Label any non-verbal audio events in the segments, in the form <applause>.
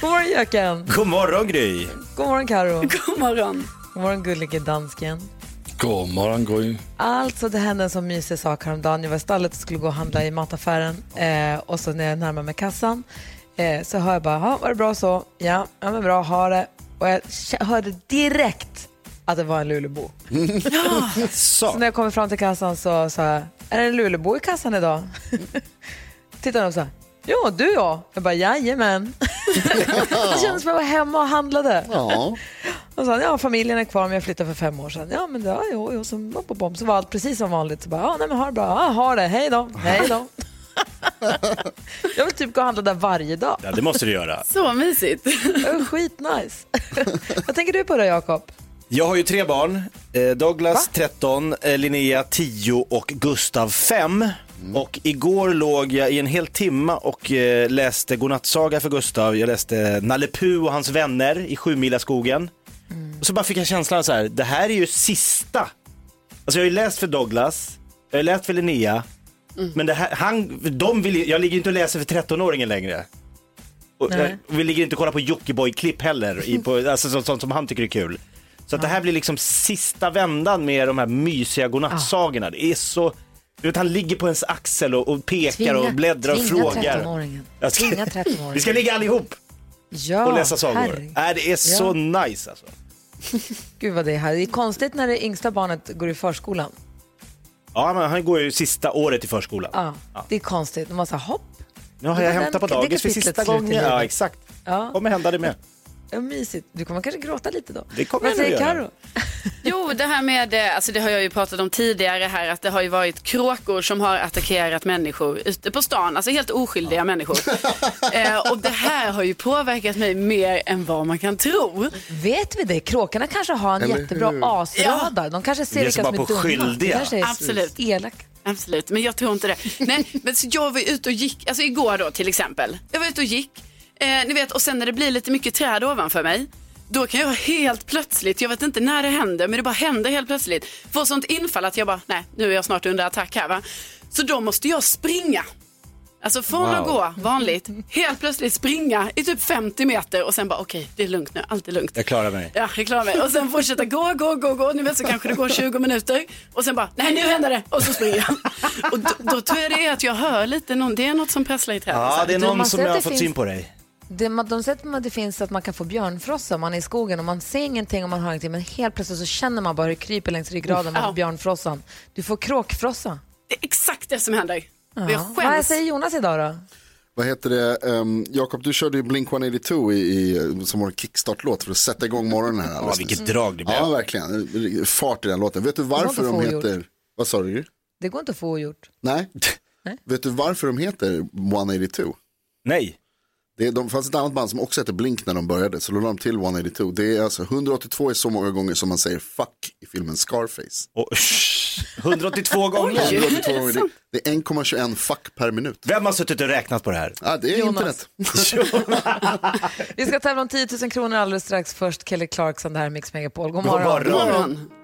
God morgon Jöken. God morgon Gry! God morgon Karo. <laughs> God morgon. God morgon gullige dansken. God morgon Gry. Alltså det hände en sån mysig sak häromdagen. Jag var i stallet och skulle gå och handla i mataffären eh, och så när jag närmar mig kassan eh, så hör jag bara, "Ja, var det bra så? Ja, ja men bra, ha det. Och jag hörde direkt att det var en Lulebo. <laughs> Så när jag kommer fram till kassan så sa jag, är det en Lulebo i kassan idag? <laughs> Tittar de och sa, ja du ja. Jag bara, jajamän. <laughs> det kändes som jag var hemma och handlade. Ja. Och så, ja, familjen är kvar men jag flyttade för fem år sedan. Ja, men ja, jo, jo, så, bom, bom, bom. så var allt precis som vanligt. Så bara, ja, nej, men ha det bra. Ja, ha det. Hej då. Hej då. <laughs> jag vill typ gå och handla där varje dag. Ja, det måste du göra. Så mysigt. Skitnice. <laughs> Vad tänker du på då, Jakob? Jag har ju tre barn. Eh, Douglas Va? 13, eh, Linnea 10 och Gustav 5. Och igår låg jag i en hel timma och eh, läste godnattsaga för Gustav. Jag läste Nalle Puh och hans vänner i Sjumilaskogen. Och så bara fick jag känslan så här, det här är ju sista. Alltså jag har ju läst för Douglas, jag har läst för Linnea. Men det här, han, de vill, jag ligger inte och läser för 13-åringen längre. Och, Nej. och vi ligger inte och kollar på Jockiboi-klipp heller, i, <laughs> på, alltså sånt, sånt som han tycker är kul. Så att det här blir liksom sista vändan med de här mysiga godnattsagorna. Det är så, du vet han ligger på ens axel och, och pekar och bläddrar och tvinga frågar. 13-åringen. Jag ska- Tvinga 13-åringen. Vi ska ligga allihop ja, och läsa sagor. Nej, det är så nice alltså. <laughs> Gud vad det är här. Det är konstigt när det yngsta barnet går i förskolan. Ja, men han går ju sista året i förskolan. Ja, Det är konstigt. Man här, hopp. Nu har jag hämtat på dagis för sista gången. Ja, exakt. Ja. kommer hända det med. Ja, mysigt. Du kommer kanske gråta lite då. Det kommer Vad säger. Karo? Jo, det här med, eh, alltså det har jag ju pratat om tidigare här, att det har ju varit kråkor som har attackerat människor ute på stan, alltså helt oskyldiga människor. <laughs> eh, och det här har ju påverkat mig mer än vad man kan tro. Vet vi det? Kråkorna kanske har en Eller jättebra hur? asradar. De kanske ser vilka som är på dumma. skyldiga. Kanske är Absolut. elaka. Absolut, men jag tror inte det. Nej, men så jag var ju ute och gick, alltså igår då till exempel. Jag var ute och gick, eh, ni vet, och sen när det blir lite mycket träd ovanför mig, då kan jag helt plötsligt, jag vet inte när det händer, men det bara händer helt plötsligt, få sånt infall att jag bara, nej, nu är jag snart under attack här va. Så då måste jag springa. Alltså från att gå vanligt, helt plötsligt springa i typ 50 meter och sen bara okej, det är lugnt nu, allt är lugnt. Jag klarar mig. Ja, jag klarar mig. Och sen fortsätta gå, gå, gå, gå. Ni vet så kanske det går 20 minuter. Och sen bara, nej nu händer det. Och så springer jag. Och då, då tror jag det är att jag hör lite, någon, det är något som prasslar i trädet. Ja, det är någon som har fått finns- syn på dig. Det, man- de säger att det finns att man kan få björnfrossa om man är i skogen och man ser ingenting och man hör ingenting men helt plötsligt så känner man bara hur det kryper längs ryggraden Ja. mot björnfrossan. Du får kråkfrossa. Det är exakt det som händer. Jag Ja. Vad säger Jonas idag då? Vad heter det, um, Jakob du körde ju Blink-182 i, i, som vår kickstart-låt för att sätta igång morgonen här Ja, vilket drag det blev. Ja, verkligen. Fart i den låten. Vet du varför de heter, vad sa du? Det går inte att få ogjort. Nej. Vet du varför de heter 182? Nej. Det är, de fanns ett annat band som också hette Blink när de började, så då la de till 182. Det är alltså 182 är så många gånger som man säger fuck i filmen Scarface. Och, <laughs> 182 gånger. 182 gånger, det, det är 1,21 fuck per minut. Vem har suttit och räknat på det här? Ja, det är Jonas. internet. <laughs> <laughs> Vi ska tävla om 10 000 kronor alldeles strax. Först Kelly Clarkson, det här är Mix Megapol. God God morgon. morgon. God morgon.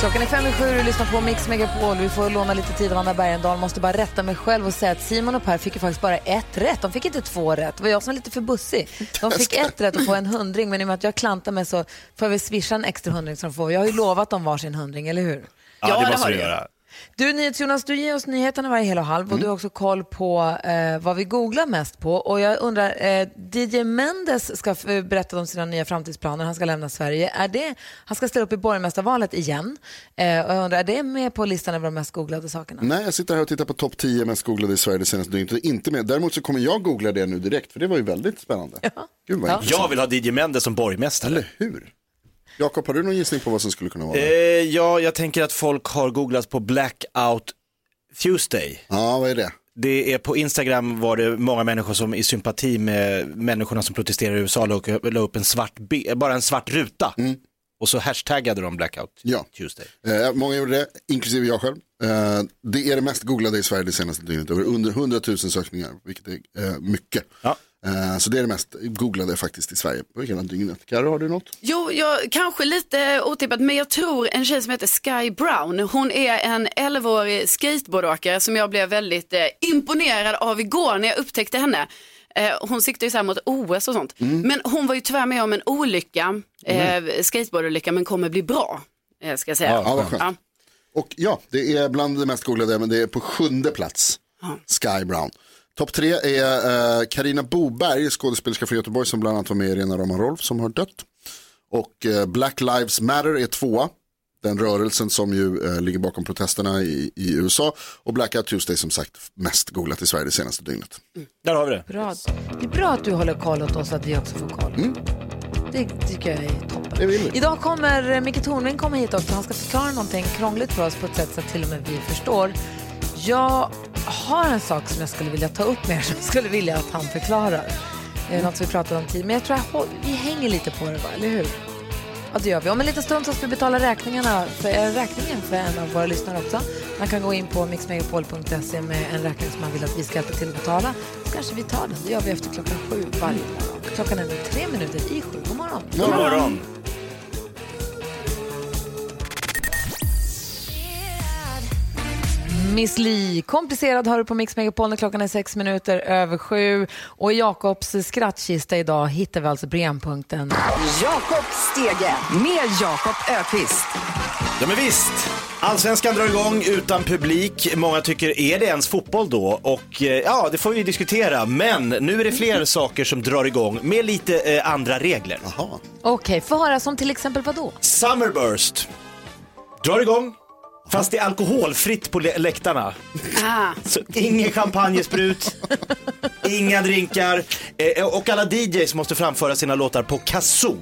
Klockan är fem i sju och du lyssnar på Mix Megapol. Vi får låna lite tid av Anna Bergendahl. Måste bara rätta mig själv och säga att Simon och Per fick ju faktiskt bara ett rätt. De fick inte två rätt. Det var jag som var lite för bussig. De fick ett rätt och få en hundring, men i och med att jag klantar mig så får jag väl swisha en extra hundring som de får. Jag har ju lovat dem varsin hundring, eller hur? Ja, det måste du. göra. Du NyhetsJonas, du ger oss nyheterna varje hel och halv och du har också koll på eh, vad vi googlar mest på. Och jag undrar, eh, DJ Mendes ska berätta om sina nya framtidsplaner. Han ska lämna Sverige. Är det, han ska ställa upp i borgmästarvalet igen. Eh, och jag undrar, är det med på listan över de mest googlade sakerna? Nej, jag sitter här och tittar på topp 10 mest googlade i Sverige det senaste dygnet. Inte med. Däremot så kommer jag googla det nu direkt, för det var ju väldigt spännande. Gud vad Ja. Jag vill ha DJ Mendes som borgmästare. Eller hur? Jakob, har du någon gissning på vad som skulle kunna vara Eh, ja, jag tänker att folk har googlat på Blackout Tuesday. Ja, vad är det? Det är på Instagram var det många människor som i sympati med människorna som protesterar i USA la upp en svart, bara en svart ruta. Och så hashtaggade de Blackout Ja. Tuesday. Eh, många gjorde det, inklusive jag själv. Eh, det är det mest googlade i Sverige det senaste dygnet. Över under 100 000 sökningar, vilket är eh, mycket. Ja. Eh, så det är det mest googlade faktiskt i Sverige på hela dygnet. Karo, har du något? Jo, jag, kanske lite otippat, men jag tror en tjej som heter Sky Brown. Hon är en 11-årig skateboardåkare som jag blev väldigt eh, imponerad av igår när jag upptäckte henne. Eh, hon siktar ju så här mot OS och sånt. Men hon var ju tyvärr med om en olycka, eh, skateboardolycka, men kommer bli bra. Eh, ska jag säga. Ja, vad skönt. Ja. Och ja, det är bland det mest googlade, men det är på sjunde plats. Sky Brown. Topp tre är Karina Boberg, skådespelerska från Göteborg som bland annat var med i Rena Rama Rolf som har dött. Och eh, Black Lives Matter är tvåa. Den rörelsen som ju eh, ligger bakom protesterna i, i USA. Och Blackout Tuesday som sagt mest googlat i Sverige det senaste dygnet. Där har vi det. Bra. Det är bra att du håller koll åt oss så att vi också får koll. Det tycker jag är toppen. Det. Idag kommer eh, Micke Tornving komma hit också. Han ska förklara någonting krångligt för oss på ett sätt så att till och med vi förstår. Jag har en sak som jag skulle vilja ta upp med er som jag skulle vilja att han förklarar. Eh, något som vi pratade om tidigare. Men jag tror jag, hå- vi hänger lite på det, va? eller hur? Ja, det gör vi. Om en liten stund så ska vi betala räkningarna för, äh, räkningen för en av våra lyssnare också. Man kan gå in på mixmegapol.se med en räkning som man vill att vi ska hjälpa till att betala. Så kanske vi tar den. Det gör vi efter klockan sju varje morgon. Klockan är nu tre minuter i sju. God morgon. God morgon. Miss Li, komplicerad hör du på Mix Megapol när klockan är sex minuter över sju. Och i Jakobs skrattkista idag hittar vi alltså brännpunkten. Jakob Stege med Jakob Ökvist. Ja men visst. Allsvenskan drar igång utan publik. Många tycker, är det ens fotboll då? Och eh, ja, det får vi diskutera. Men nu är det fler <laughs> saker som drar igång med lite eh, andra regler. Okej, få höra som till exempel vad då? Summerburst drar igång. Fast det är alkoholfritt på lä- läktarna. Ah. Så ingen champagnesprut, inga drinkar eh, och alla DJs måste framföra sina låtar på kazoo.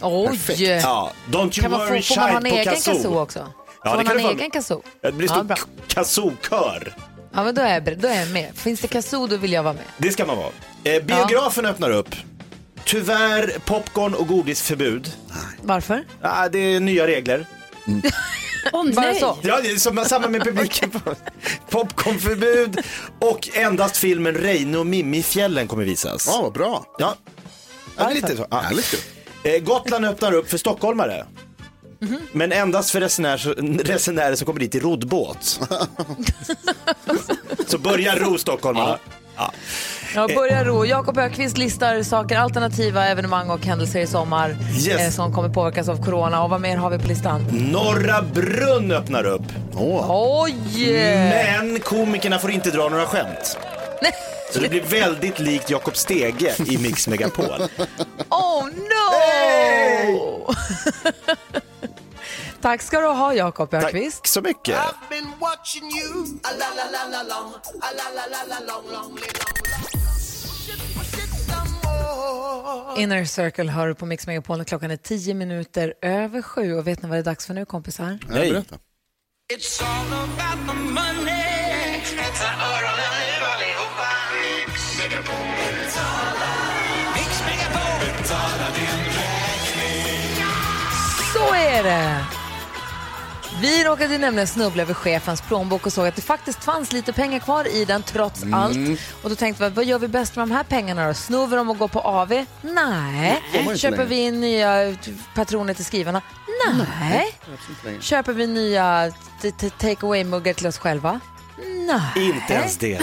Oj! Ja, don't you Kan man worry få, får man ha en shine på egen kazoo. kazoo också? Ja, får det man ha en egen kazoo? Ja, Det blir Ja, stor k- kazoo-kör. Ja, men då är, jag, då är jag med. Finns det kazoo då vill jag vara med. Det ska man vara. Eh, biografen öppnar upp. Tyvärr popcorn och godisförbud. Varför? Ah, det är nya regler. <laughs> Åh Bara nej. så? Ja, det är som, samma med publiken. Popcornförbud och endast filmen Reine och Mimmi i fjällen kommer visas. Ja, vad bra. Ja, ja det är lite så. Ja. Härligt ju. Eh, Gotland öppnar upp för stockholmare. Men endast för resenärer, resenärer som kommer dit i roddbåt. <laughs> så börja ro stockholmarna. Ja. Ja, börja ro. Jakob Ökvist listar saker, alternativa evenemang och händelser i sommar Yes. eh, som kommer påverkas av corona. Och vad mer har vi på listan? Norra Brunn öppnar upp. Åh, Oj! Men komikerna får inte dra några skämt. Så det blir väldigt likt Jakob Stege i Mix Megapol. Oh no! <laughs> Tack ska du ha Jakob Ökvist. Tack så mycket. Inner Circle hör du på Mix Megapol klockan är tio minuter över sju. Och vet ni vad det är dags för nu kompisar? Nej. berätta. Så är det! Vi råkade nämligen snubbla över chefens plånbok och såg att det faktiskt fanns lite pengar kvar i den trots allt. Och då tänkte vi, vad gör vi bäst med de här pengarna då? Snor vi dem och går på AV? Nej. Köper vi in nya patroner till skrivarna? Nej. Köper vi nya take away-muggar till oss själva? Nej. Inte ens det.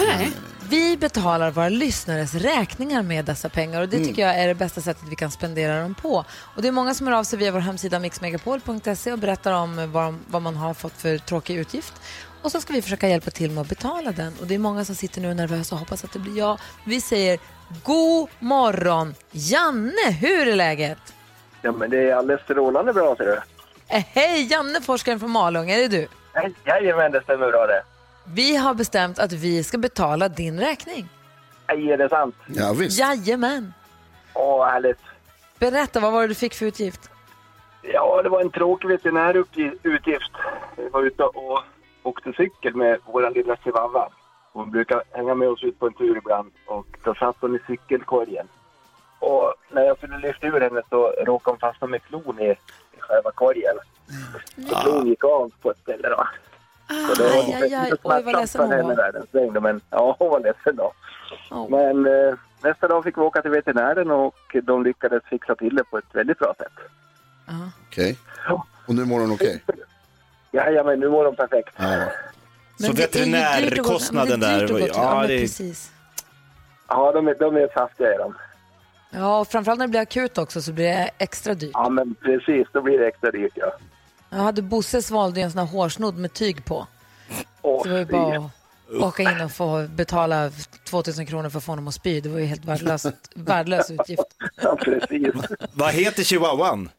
Vi betalar våra lyssnares räkningar med dessa pengar och det tycker jag är det bästa sättet vi kan spendera dem på. Och det är många som hör av sig via vår hemsida mixmegapol.se och berättar om vad, vad man har fått för tråkig utgift. Och så ska vi försöka hjälpa till med att betala den. Och det är många som sitter nu nervösa och hoppas att det blir jag. Vi säger god morgon! Janne, hur är läget? Ja, men det är alldeles strålande bra, ser du. Eh, Hej, Janne, forskaren från Malung, är det du? Jajamän, det stämmer bra det. Vi har bestämt att vi ska betala din räkning. Nej, är det sant? Ja, visst. Jajamän. Åh, vad härligt. Berätta, vad var det du fick för utgift? Ja, det var en tråkig veterinärutgift. Vi var ute och åkte cykel med vår lilla chihuahua. Hon brukar hänga med oss ut på en tur ibland och då satt hon i cykelkorgen. Och när jag skulle lyfta ur henne så råkade hon fastna med klon i, i själva korgen. Och klon gick av på ett ställe då. Så det var Aj, aj, aj. Oj, vad ledsen hon var. där en sväng då, men ja, hon var ledsen då. Oh. Men eh, nästa dag fick vi åka till veterinären och de lyckades fixa till det på ett väldigt bra sätt. Okej. Och nu mår hon okej? Jajamän, nu mår de perfekt. Ja. Så veterinärkostnaden där, ja, det precis. Ja, de är, de är saftiga är de. Ja, och framförallt när det blir akut också så blir det extra dyrt. Ja, men precis, då blir det extra dyrt ja. Jag hade Bosse svalde en sån här hårsnodd med tyg på. Åh, Så det var ju bara att åka in och få betala 2000 kronor för att få honom att spy. Det var ju helt värdelöst, <laughs> värdelös utgift. Ja, precis. Vad heter chihuahuan?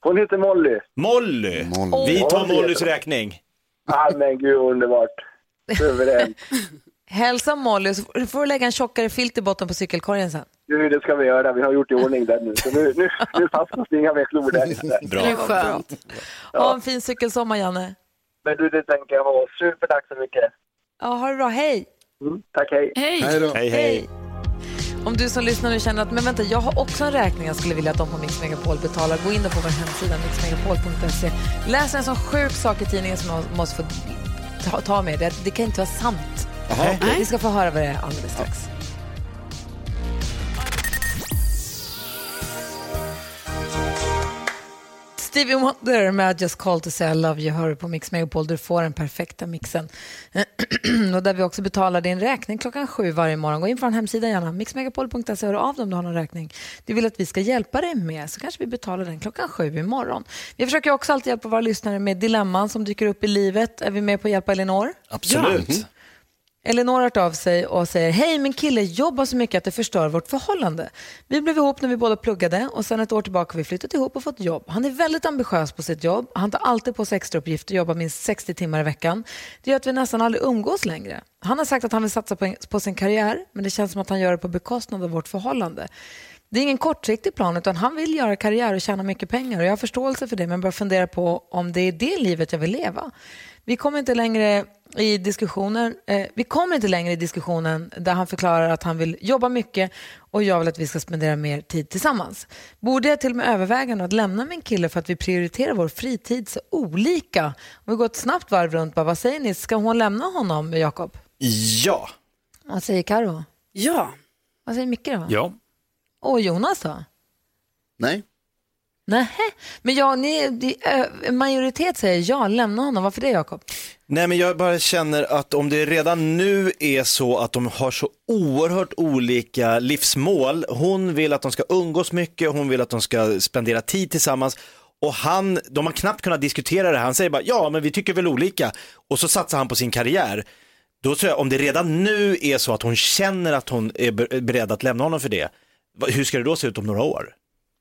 Hon heter Molly. Molly. Molly. Vi tar Molly. Mollys räkning. Ja, men gud underbart. Suveränt. <laughs> Hälsa Molly, så får du lägga en tjockare filt i botten på cykelkorgen sen. Du, det ska vi göra. Vi har gjort i ordning där nu. Så nu, nu, nu fastnas det inga mer klor där inne. Bra. Det är skönt. Ha en fin cykelsommar, Janne. Men du, det tänker jag ha. Supertack så mycket. Ja, ha det bra. Hej! Mm, tack, hej. Hej. Hej då. Hej, hej. Om du som lyssnar nu känner att men vänta, jag har också en räkning jag skulle vilja att de på Mix Megapol betalar, gå in på vår hemsida mixmegapol.se. Läs en sån sjuk sak i tidningen som jag måste få ta, ta med. Det, det kan inte vara sant. Vi ska få höra vad det är alldeles strax. Stevie Wonder med Just Call to say I love you hör du på Mix Megapol. Du får den perfekta mixen. <clears throat> och där vi också betalar din räkning klockan sju varje morgon. Gå in på vår hemsida gärna, mixmegapol.se och hör av dig om du har någon räkning. Du vill att vi ska hjälpa dig med så kanske vi betalar den klockan sju imorgon. Vi försöker också alltid hjälpa våra lyssnare med dilemman som dyker upp i livet. Är vi med på att hjälpa Elinor? Absolut. Elinor har hört av sig och säger Hej, min kille jobbar så mycket att det förstör vårt förhållande. Vi blev ihop när vi båda pluggade och sen ett år tillbaka har vi flyttat ihop och fått jobb. Han är väldigt ambitiös på sitt jobb. Han tar alltid på sig extrauppgifter och jobbar minst 60 timmar i veckan. Det gör att vi nästan aldrig umgås längre. Han har sagt att han vill satsa på, på sin karriär men det känns som att han gör det på bekostnad av vårt förhållande. Det är ingen kortsiktig plan utan han vill göra karriär och tjäna mycket pengar och jag har förståelse för det men börjar fundera på om det är det livet jag vill leva. Vi kommer inte längre i diskussionen, eh, vi kommer inte längre i diskussionen där han förklarar att han vill jobba mycket och jag vill att vi ska spendera mer tid tillsammans. Borde jag till och med överväga att lämna min kille för att vi prioriterar vår fritid så olika? Om vi går ett snabbt varv runt, bara, vad säger ni? Ska hon lämna honom, Jakob? Ja. Vad säger Karo? Ja. Vad säger Micke då? Ja. Och Jonas då? Nej. Nej, men ja, ni, majoritet säger ja, lämna honom. Varför det Jakob? Nej men jag bara känner att om det redan nu är så att de har så oerhört olika livsmål. Hon vill att de ska umgås mycket, hon vill att de ska spendera tid tillsammans. Och han, de har knappt kunnat diskutera det här. Han säger bara ja men vi tycker väl olika. Och så satsar han på sin karriär. Då tror jag om det redan nu är så att hon känner att hon är beredd att lämna honom för det. Hur ska det då se ut om några år?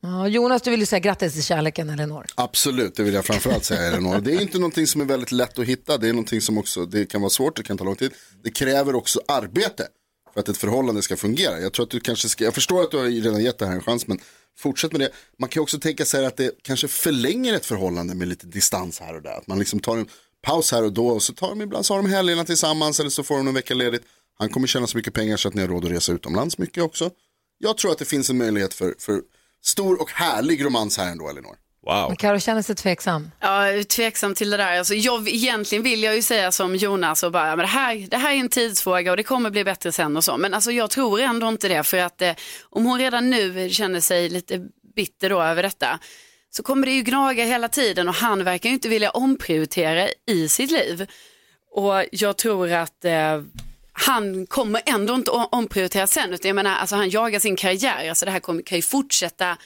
Ja, Jonas, du vill ju säga grattis till kärleken, Elinor. Absolut, det vill jag framförallt säga Elinor. Det är inte någonting som är väldigt lätt att hitta. Det är någonting som också, det kan vara svårt, det kan ta lång tid. Det kräver också arbete för att ett förhållande ska fungera. Jag tror att du kanske ska, jag förstår att du har redan gett det här en chans, men fortsätt med det. Man kan också tänka sig att det kanske förlänger ett förhållande med lite distans här och där. Att man liksom tar en paus här och då och så tar de ibland så har de helgerna tillsammans eller så får de en vecka ledigt. Han kommer tjäna så mycket pengar så att ni har råd att resa utomlands mycket också. Jag tror att det finns en möjlighet för, för stor och härlig romans här ändå, Elinor. Wow. Men Karo känner sig tveksam. Ja, tveksam till det där. Alltså, jag, egentligen vill jag ju säga som Jonas och bara, ja, men det, här, det här är en tidsfråga och det kommer bli bättre sen och så. Men alltså, jag tror ändå inte det för att eh, om hon redan nu känner sig lite bitter då över detta så kommer det ju gnaga hela tiden och han verkar ju inte vilja omprioritera i sitt liv. Och jag tror att eh, han kommer ändå inte omprioritera sen. Utan jag menar, alltså han jagar sin karriär. Alltså det här kommer, kan ju fortsätta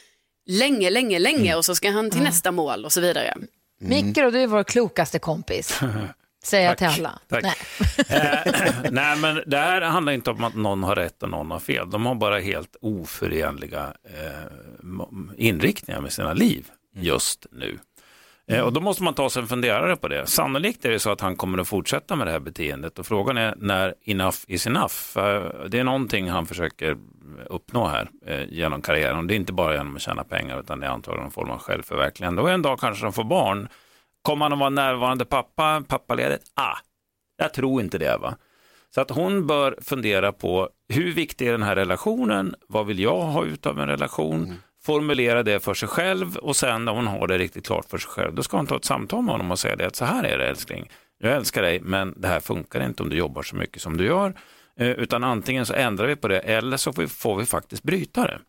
länge, länge, länge och så ska han till nästa mål och så vidare. Micke då, du är vår klokaste kompis. <laughs> Säger jag till alla. Tack. Nej. <laughs> Eh, <laughs> nej, men det här handlar inte om att någon har rätt och någon har fel. De har bara helt oförenliga eh, inriktningar med sina liv just nu. Eh, och då måste man ta sig en funderare på det. Sannolikt är det så att han kommer att fortsätta med det här beteendet och frågan är när enough is enough. Det är någonting han försöker uppnå här eh, genom karriären. Och det är inte bara genom att tjäna pengar utan det är antagligen en form av självförverkligande. Och en dag kanske de får barn. Kommer han att vara närvarande pappa, pappaledigt? Ah, jag tror inte det. va. Så att hon bör fundera på hur viktig är den här relationen? Vad vill jag ha ut av en relation? Mm. Formulera det för sig själv och sen när hon har det riktigt klart för sig själv, då ska hon ta ett samtal med honom och säga det att så här är det älskling. Jag älskar dig, men det här funkar inte om du jobbar så mycket som du gör. Eh, utan antingen så ändrar vi på det eller så får vi, får vi faktiskt bryta det.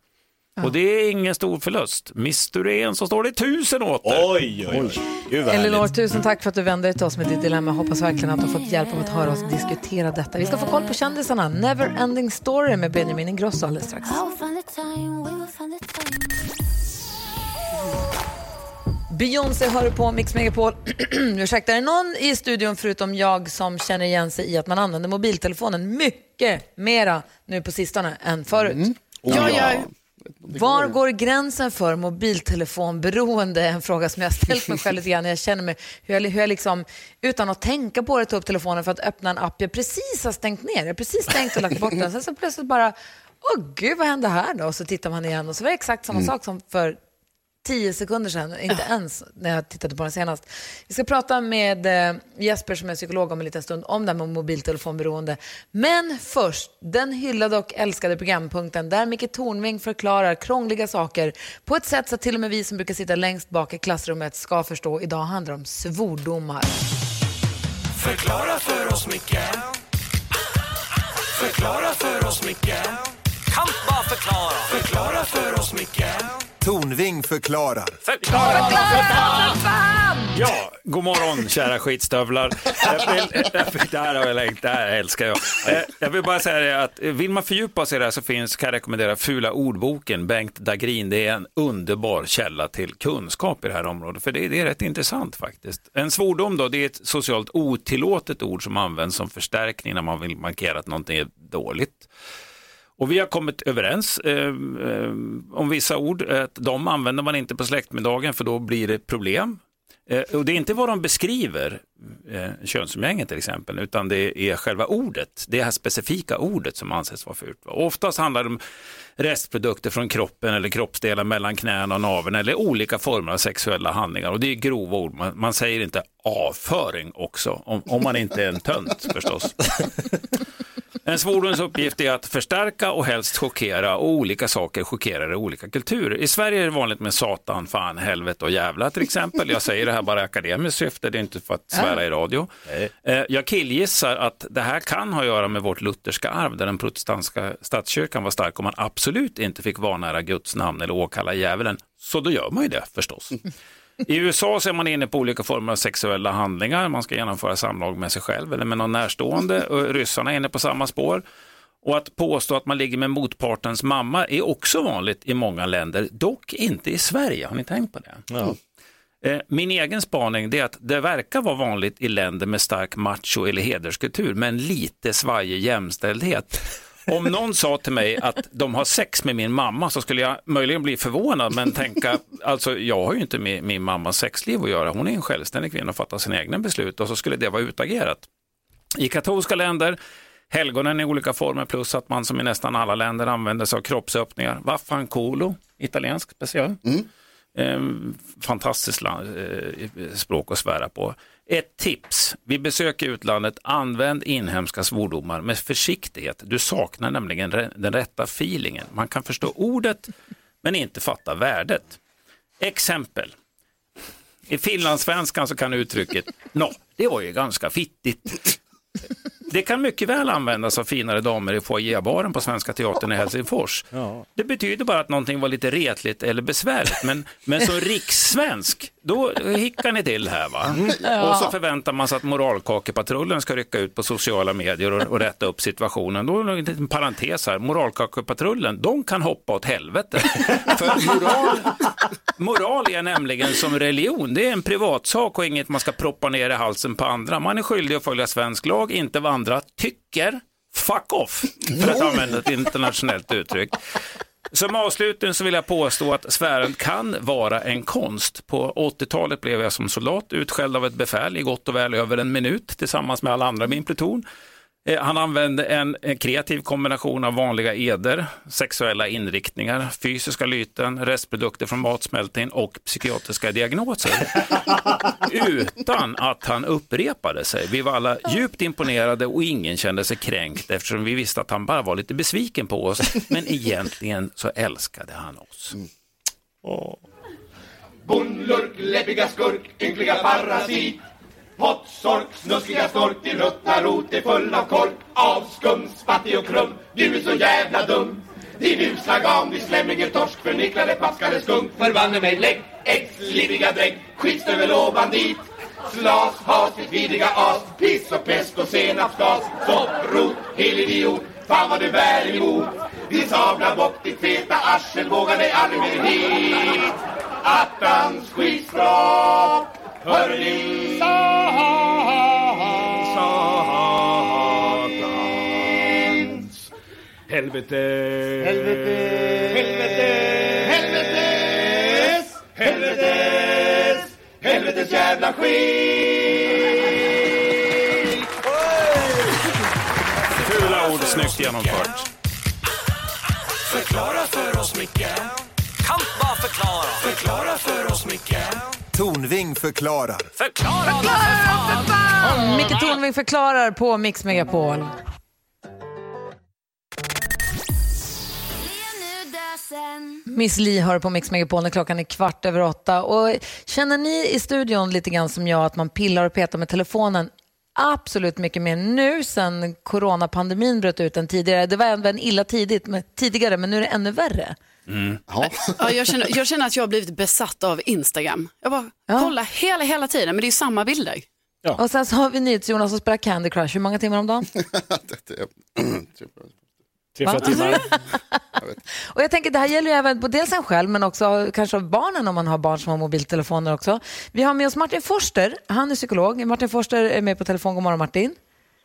Och det är ingen stor förlust. Mister du en så står det tusen åter. Oj, oj, oj. Gud Elinor, tusen tack för att du vände dig till oss med ditt dilemma. Hoppas verkligen att du har fått hjälp av att höra oss diskutera detta. Vi ska få koll på kändisarna. Never ending story med Benjamin Ingrosso alldeles strax. Beyoncé hör du på Mix Megapol. <clears throat> Ursäkta, är det någon i studion förutom jag som känner igen sig i att man använder mobiltelefonen mycket mera nu på sistone än förut? Jag gör, Var går gränsen för mobiltelefonberoende? En fråga som jag ställt mig själv lite grann. Jag känner mig, hur jag, hur jag liksom, utan att tänka på det, tar upp telefonen för att öppna en app jag precis har stängt ner. Jag har precis stängt och lagt bort den. Sen så plötsligt bara, åh gud vad hände här då? Och så tittar man igen och så var det exakt samma sak som för tio sekunder sedan, inte ens när jag tittade på den senast. Vi ska prata med eh, Jesper som är psykolog om en liten stund om det här med mobiltelefonberoende. Men först, den hyllade och älskade programpunkten där Micke Tornving förklarar krångliga saker på ett sätt så att till och med vi som brukar sitta längst bak i klassrummet ska förstå. Idag handlar det om svordomar. Förklara för oss, Micke Förklara för oss, Micke Kan bara förklara Förklara för oss, Micke Tornving förklarar. Ja, god morgon kära skitstövlar. Jag vill, det här har jag längtat, det här älskar jag. Eh, Jag vill bara säga det att vill man fördjupa sig i det här så finns, kan jag rekommendera Fula ordboken, Bengt Dagrin. Det är en underbar källa till kunskap i det här området, för det, det är rätt intressant faktiskt. En svordom då, det är ett socialt otillåtet ord som används som förstärkning när man vill markera att någonting är dåligt. Och vi har kommit överens eh, eh, om vissa ord. Att de använder man inte på släktmiddagen för då blir det problem. Eh, och det är inte vad de beskriver, eh, könsumgänge till exempel, utan det är själva ordet, det här specifika ordet som anses vara fult. Och oftast handlar det om restprodukter från kroppen eller kroppsdelar mellan knäna och naveln eller olika former av sexuella handlingar. Och det är grova ord, man, man säger inte avföring också, om, om man inte är en tönt förstås. <laughs> En svordoms uppgift är att förstärka och helst chockera och olika saker chockerar i olika kulturer. I Sverige är det vanligt med satan, fan, helvete och jävla till exempel. Jag säger det här bara i akademiskt syfte, det är inte för att svära i radio. Eh, Jag killgissar att det här kan ha att göra med vårt lutherska arv där den protestantiska statskyrkan var stark och man absolut inte fick vanära Guds namn eller åkalla djävulen. Så då gör man ju det förstås. I USA så är man inne på olika former av sexuella handlingar. Man ska genomföra samlag med sig själv eller med någon närstående. Och ryssarna är inne på samma spår. Och att påstå att man ligger med motpartens mamma är också vanligt i många länder, dock inte i Sverige. Har ni tänkt på det? Eh, Min egen spaning är att det verkar vara vanligt i länder med stark macho eller hederskultur, men lite svajig jämställdhet. Om någon sa till mig att de har sex med min mamma så skulle jag möjligen bli förvånad men tänka, alltså jag har ju inte med min mammas sexliv att göra, hon är en självständig kvinna och fattar sina egna beslut och så skulle det vara utagerat. I katolska länder, helgonen i olika former plus att man som i nästan alla länder använder sig av kroppsöppningar. Vaffancolo, italiensk special. Mm. Eh, fantastiskt land, eh, språk att svära på. Ett tips, vid besök i utlandet, använd inhemska svordomar med försiktighet. Du saknar nämligen den rätta feelingen. Man kan förstå ordet men inte fatta värdet. Exempel. I finlandssvenskan så kan uttrycket Nå, det var ju ganska fittigt. Det kan mycket väl användas av finare damer i foajébaren på Svenska Teatern i Helsingfors. Det betyder bara att någonting var lite retligt eller besvärligt. Men, men som <laughs> rikssvensk, då hickar ni till här va. Ja. Och så förväntar man sig att moralkakepatrullen ska rycka ut på sociala medier och, och rätta upp situationen. Då är det en liten parentes här, moralkakepatrullen, de kan hoppa åt helvete. <laughs> För moral, moral är nämligen som religion, det är en privatsak och inget man ska proppa ner i halsen på andra. Man är skyldig att följa svensk lag, inte vad andra tycker. Fuck off, för att använda ett internationellt uttryck. Som avslutning så vill jag påstå att sfären kan vara en konst. På 80-talet blev jag som soldat utskälld av ett befäl i gott och väl över en minut tillsammans med alla andra i min pluton. Eh, Han använde en, en kreativ kombination av vanliga eder, sexuella inriktningar, fysiska lyten, restprodukter från matsmältning och psykiatriska diagnoser. <laughs> Utan att han upprepade sig. Vi var alla djupt imponerade och ingen kände sig kränkt eftersom vi visste att han bara var lite besviken på oss. Men egentligen så älskade han oss. Bondlurk, läbbiga skurk, ynkliga parasit Pottsork, snuskiga stork, din ruttna rot är full av kork. Avskum, spattig och krum, du är så jävla dum. Din usla gam, din slemminger torsk, förnicklade paskade skunk. Förbanne mig lägg, äggsliviga drägg, skitstövel och bandit Slas, has, ditt vidriga as, piss och pest och senapsgas Sopprot, hel idiot, fan vad du bär emot. Din sabla bock, ditt feta arsel, vågar dig aldrig mer hit. Attans skitskrap, hör ni? Satans helvete. Helvete, helvete, helvetes, helvetes, helvetes jävla skit! Fula ord, snyggt genomfört. Förklara för oss, Micke Kan bara förklara Förklara för oss, Micke Tornving förklarar. Förklara, för fan! Micke Tornving förklarar på Mix Megapol. Miss Li hör på Mix Megapol när klockan är kvart över åtta. Och känner ni i studion lite grann som jag att man pillar och petar med telefonen absolut mycket mer nu sen coronapandemin bröt ut än tidigare. Det var även illa tidigt, men, tidigare, men nu är det ännu värre. Ja, jag, känner, jag känner att jag har blivit besatt av Instagram. Jag bara kollar hela, hela tiden, men det är samma bilder. Och sen så har vi NyhetsJonas som spelar Candy Crush. Hur många timmar om dagen? <laughs> Tre, fyra timmar. <laughs> Och jag tänker det här gäller ju även på dels en själv men också kanske av barnen om man har barn som har mobiltelefoner också. Vi har med oss Martin Forster, han är psykolog. Martin Forster är med på telefon. God morgon Martin.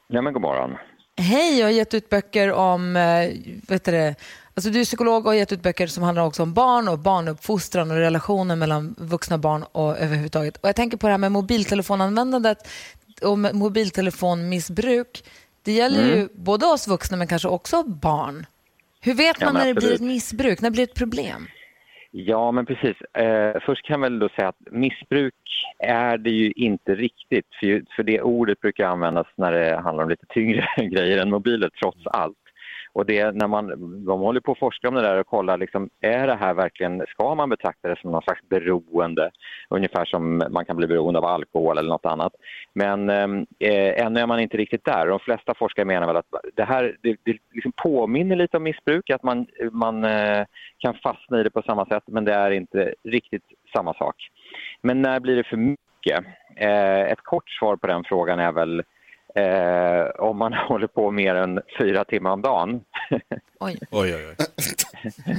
Ja, men god morgon. Hej, jag har gett ut böcker om, eh, vet du det, alltså du är psykolog och har gett ut böcker som handlar också om barn och barnuppfostran och relationen mellan vuxna och barn och överhuvudtaget. Och jag tänker på det här med mobiltelefonanvändandet och mobiltelefonmissbruk. Det gäller ju Mm. både oss vuxna men kanske också barn. Hur vet Ja, man men när det blir ett missbruk? När det blir ett problem? Ja, men precis. Eh, först kan jag väl då säga att missbruk är det ju inte riktigt. För, ju- för det ordet brukar användas när det handlar om lite tyngre <laughs> grejer än mobiler, trots allt. Och det, när man, de håller på att forska om det där och kollar, liksom, är det här verkligen, ska man betrakta det som någon slags beroende? Ungefär som man kan bli beroende av alkohol eller något annat. Men ehm, eh, ännu är man inte riktigt där. De flesta forskare menar väl att det här det, det liksom påminner lite om missbruk, att man, man eh, kan fastna i det på samma sätt, men det är inte riktigt samma sak. Men när blir det för mycket? Eh, ett kort svar på den frågan är väl eh, om man <laughs> håller på mer än fyra timmar om dagen. Oj. <laughs> Oj, oj, oj.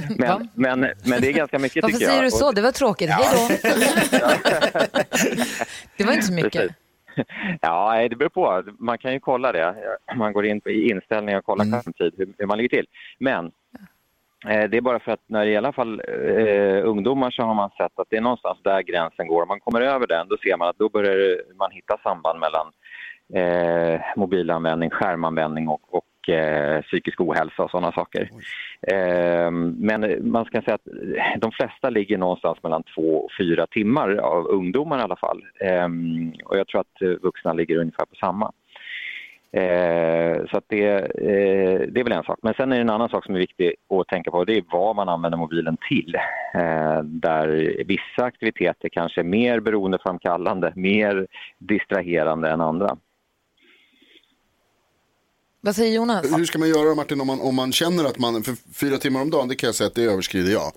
<laughs> men, men, men det är ganska mycket Varför tycker jag. säger du så? Det var tråkigt. Hej då. det var inte så mycket. Precis. Ja, det beror på. Man kan ju kolla det. Man går in i inställningar och kollar skärmtid, hur, hur man ligger till. Men eh, det är bara för att när det i alla fall eh, ungdomar så har man sett att det är någonstans där gränsen går. Om man kommer över den, då ser man att då börjar man hitta samband mellan eh, mobilanvändning, skärmanvändning och, och eh, psykisk ohälsa och sådana saker. Eh, men man ska säga att de flesta ligger någonstans mellan två och fyra timmar av ungdomar i alla fall. Eh, och jag tror att vuxna ligger ungefär på samma. Eh, så det, eh, det är väl en sak. Men sen är det en annan sak som är viktig att tänka på. Det är vad man använder mobilen till. Eh, där vissa aktiviteter kanske är mer beroendeframkallande, mer distraherande än andra. Vad säger Jonas? Hur ska man göra Martin om man, om man känner att man, för fyra timmar om dagen, det kan jag säga att det överskrider jag.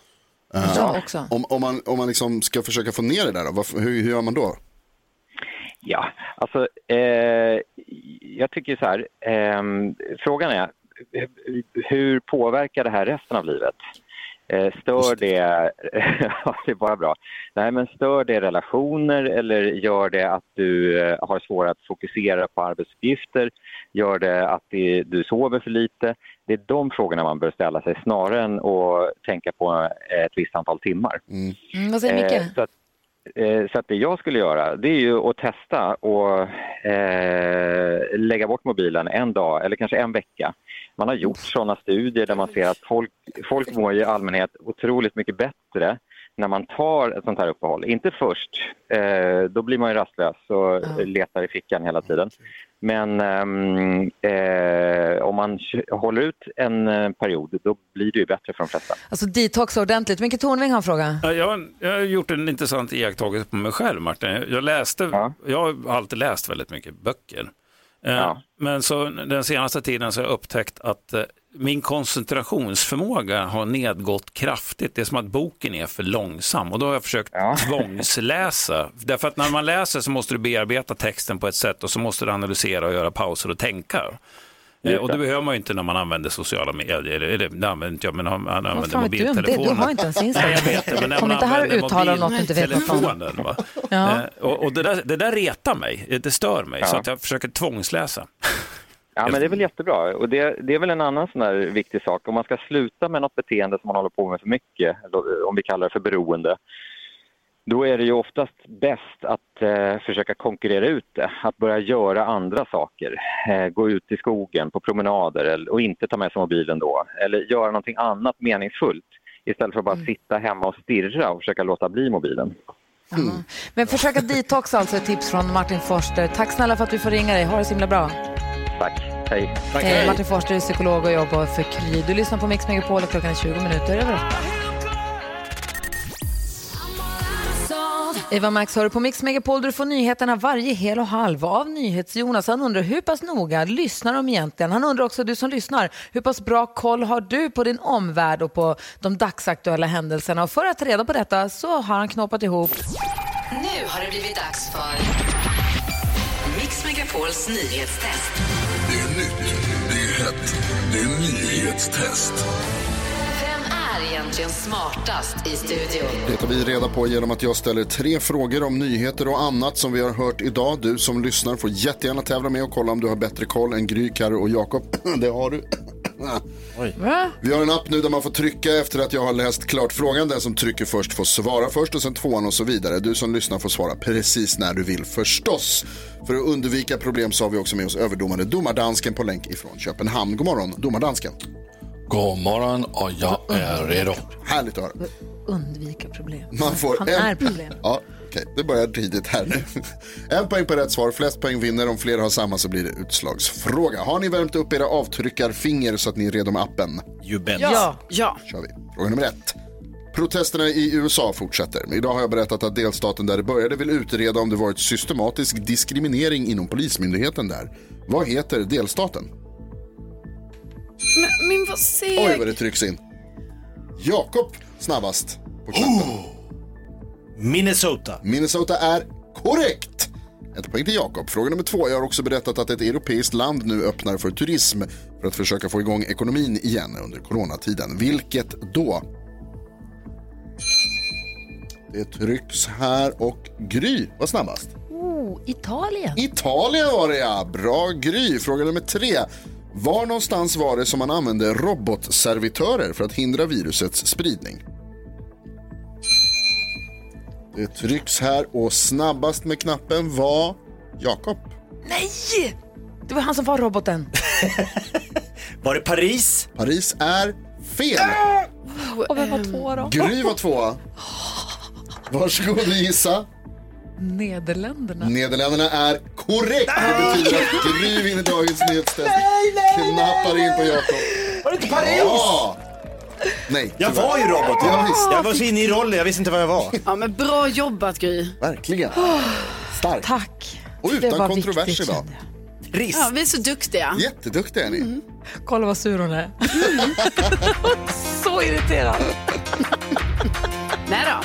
Eh, Jag också. Om, om man, om man liksom ska försöka få ner det där, då, varför, hur, hur gör man då? Ja, alltså eh, jag tycker så här. ehm, frågan är hur påverkar det här resten av livet? Eh, stör det, <laughs> det är bara bra. Nej men stör det relationer eller gör det att du eh, har svårare att fokusera på arbetsuppgifter? Gör det att det, du sover för lite? Det är de frågorna man bör ställa sig snarare än att tänka på ett visst antal timmar. Mm, vad säger Micke? Eh, så, att, det jag skulle göra det är ju att testa och eh, lägga bort mobilen en dag eller kanske en vecka. Man har gjort sådana studier där man ser att folk, folk mår i allmänhet otroligt mycket bättre när man tar ett sånt här uppehåll. Inte först, eh, då blir man ju rastlös och letar i fickan hela tiden. Men ehm, eh, om man håller ut en eh, period, då blir det ju bättre för de flesta. Alltså detoxa ordentligt. Micke Tornving har en fråga. Ja, Jag, jag har gjort en intressant iakttagelse på mig själv, Martin. Jag, läste, jag har alltid läst väldigt mycket böcker. Eh, Men så den senaste tiden så har jag upptäckt att eh, min koncentrationsförmåga har nedgått kraftigt. Det är som att boken är för långsam och då har jag försökt <laughs> tvångsläsa. Därför att när man läser så måste du bearbeta texten på ett sätt och så måste du analysera och göra pauser och tänka. Eh, Just Och det det. behöver man ju inte när man använder sociala medier. Eller det använder inte jag, men han använder vet du det? mobiltelefonen. Du har inte ens Instagram. Jag vet det, men när Kom man inte här och använder uttala något du inte vet något om. mobiltelefonen, Va? Ja. Eh, och och det, där, det där retar mig, det stör mig, Ja. så att jag försöker tvångsläsa. Ja, men det är väl jättebra. Och det, det är väl en annan sån där viktig sak. Om man ska sluta med något beteende som man håller på med för mycket, eller om vi kallar det för beroende, då är det ju oftast bäst att eh, försöka konkurrera ut det. Att börja göra andra saker. Eh, gå ut i skogen på promenader eller, och inte ta med sig mobilen då. Eller göra någonting annat meningsfullt istället för att bara sitta hemma och stirra och försöka låta bli mobilen. Men försök att detoxa alltså ett tips från Martin Forster. Tack snälla för att vi får ringa dig. Ha det så himla bra. Tack. Hej. Hej, Martin Forster är psykolog och jobbar för Kry. Du lyssnar på Mix Megapol och klockan är 20 minuter över åtta. Eva Max hör på Mix Megapol där du får nyheterna varje hel och halv av NyhetsJonas. Han undrar hur pass noga lyssnar de egentligen? Han undrar också, du som lyssnar, hur pass bra koll har du på din omvärld och på de dagsaktuella händelserna? Och för att ta reda på detta så har han knåpat ihop Nu har det blivit dags för Mix Megapols nyhetstest. Det är det nyhetstest. Vem är egentligen smartast i studion? Det tar vi reda på genom att jag ställer tre frågor om nyheter och annat som vi har hört idag. Du som lyssnar får jättegärna tävla med och kolla om du har bättre koll än Gry, Carro och Jakob. <clears throat> Det har du. Vi har en app nu där man får trycka efter att jag har läst klart frågan. Den som trycker först får svara först och sen tvåan och så vidare. Du som lyssnar får svara precis när du vill förstås. För att undvika problem så har vi också med oss överdomare domardansken på länk ifrån Köpenhamn. God morgon domardansken. God morgon och jag är redo. Härligt att höra. undvika problem. Man får Han en... är problem. Ja, okej. Det börjar tidigt här nu. En poäng på rätt svar. Flest poäng vinner. Om fler har samma så blir det utslagsfråga. Har ni värmt upp era avtryckarfinger så att ni är redo med appen? You bet. Ja. ja. kör vi. Fråga nummer ett. Protesterna i USA fortsätter. Idag har jag berättat att delstaten där det började vill utreda om det varit systematisk diskriminering inom polismyndigheten där. Vad heter delstaten? Men, men vad seg. Oj vad det trycks in. Jakob snabbast på knappen. Minnesota. Minnesota är korrekt. Ett poäng till Jakob. Fråga nummer två. Jag har också berättat att ett europeiskt land nu öppnar för turism för att försöka få igång ekonomin igen under coronatiden. Vilket då? Det trycks här och Gry var snabbast. Oh, Italien. Italien var det ja. Bra Gry. Fråga nummer tre. Var någonstans var det som man använde robotservitörer för att hindra virusets spridning? Det trycks här och snabbast med knappen var Jakob. Nej! Det var han som var roboten. <laughs> Var det Paris? Paris är fel. Och vem var två då? Gry var tvåa. Varsågod och gissa. Nederländerna. Nederländerna är korrekt. Det betyder att Gry vinner dagens nyhetstest. Knappar in på Jakob. Var det inte Paris? Ja! Nej, Jag tyvärr. var ju robot. Ja, visst. Jag var så inne i rollen, jag visste inte vad jag var. Ja, men bra jobbat Gry. Verkligen. Starkt. Tack. Och Det utan var kontrovers viktigt, idag. kände Ja, vi är så duktiga. Jätteduktiga är ni. Kolla vad sur hon är. <laughs> Så irriterad. <laughs> Nej då.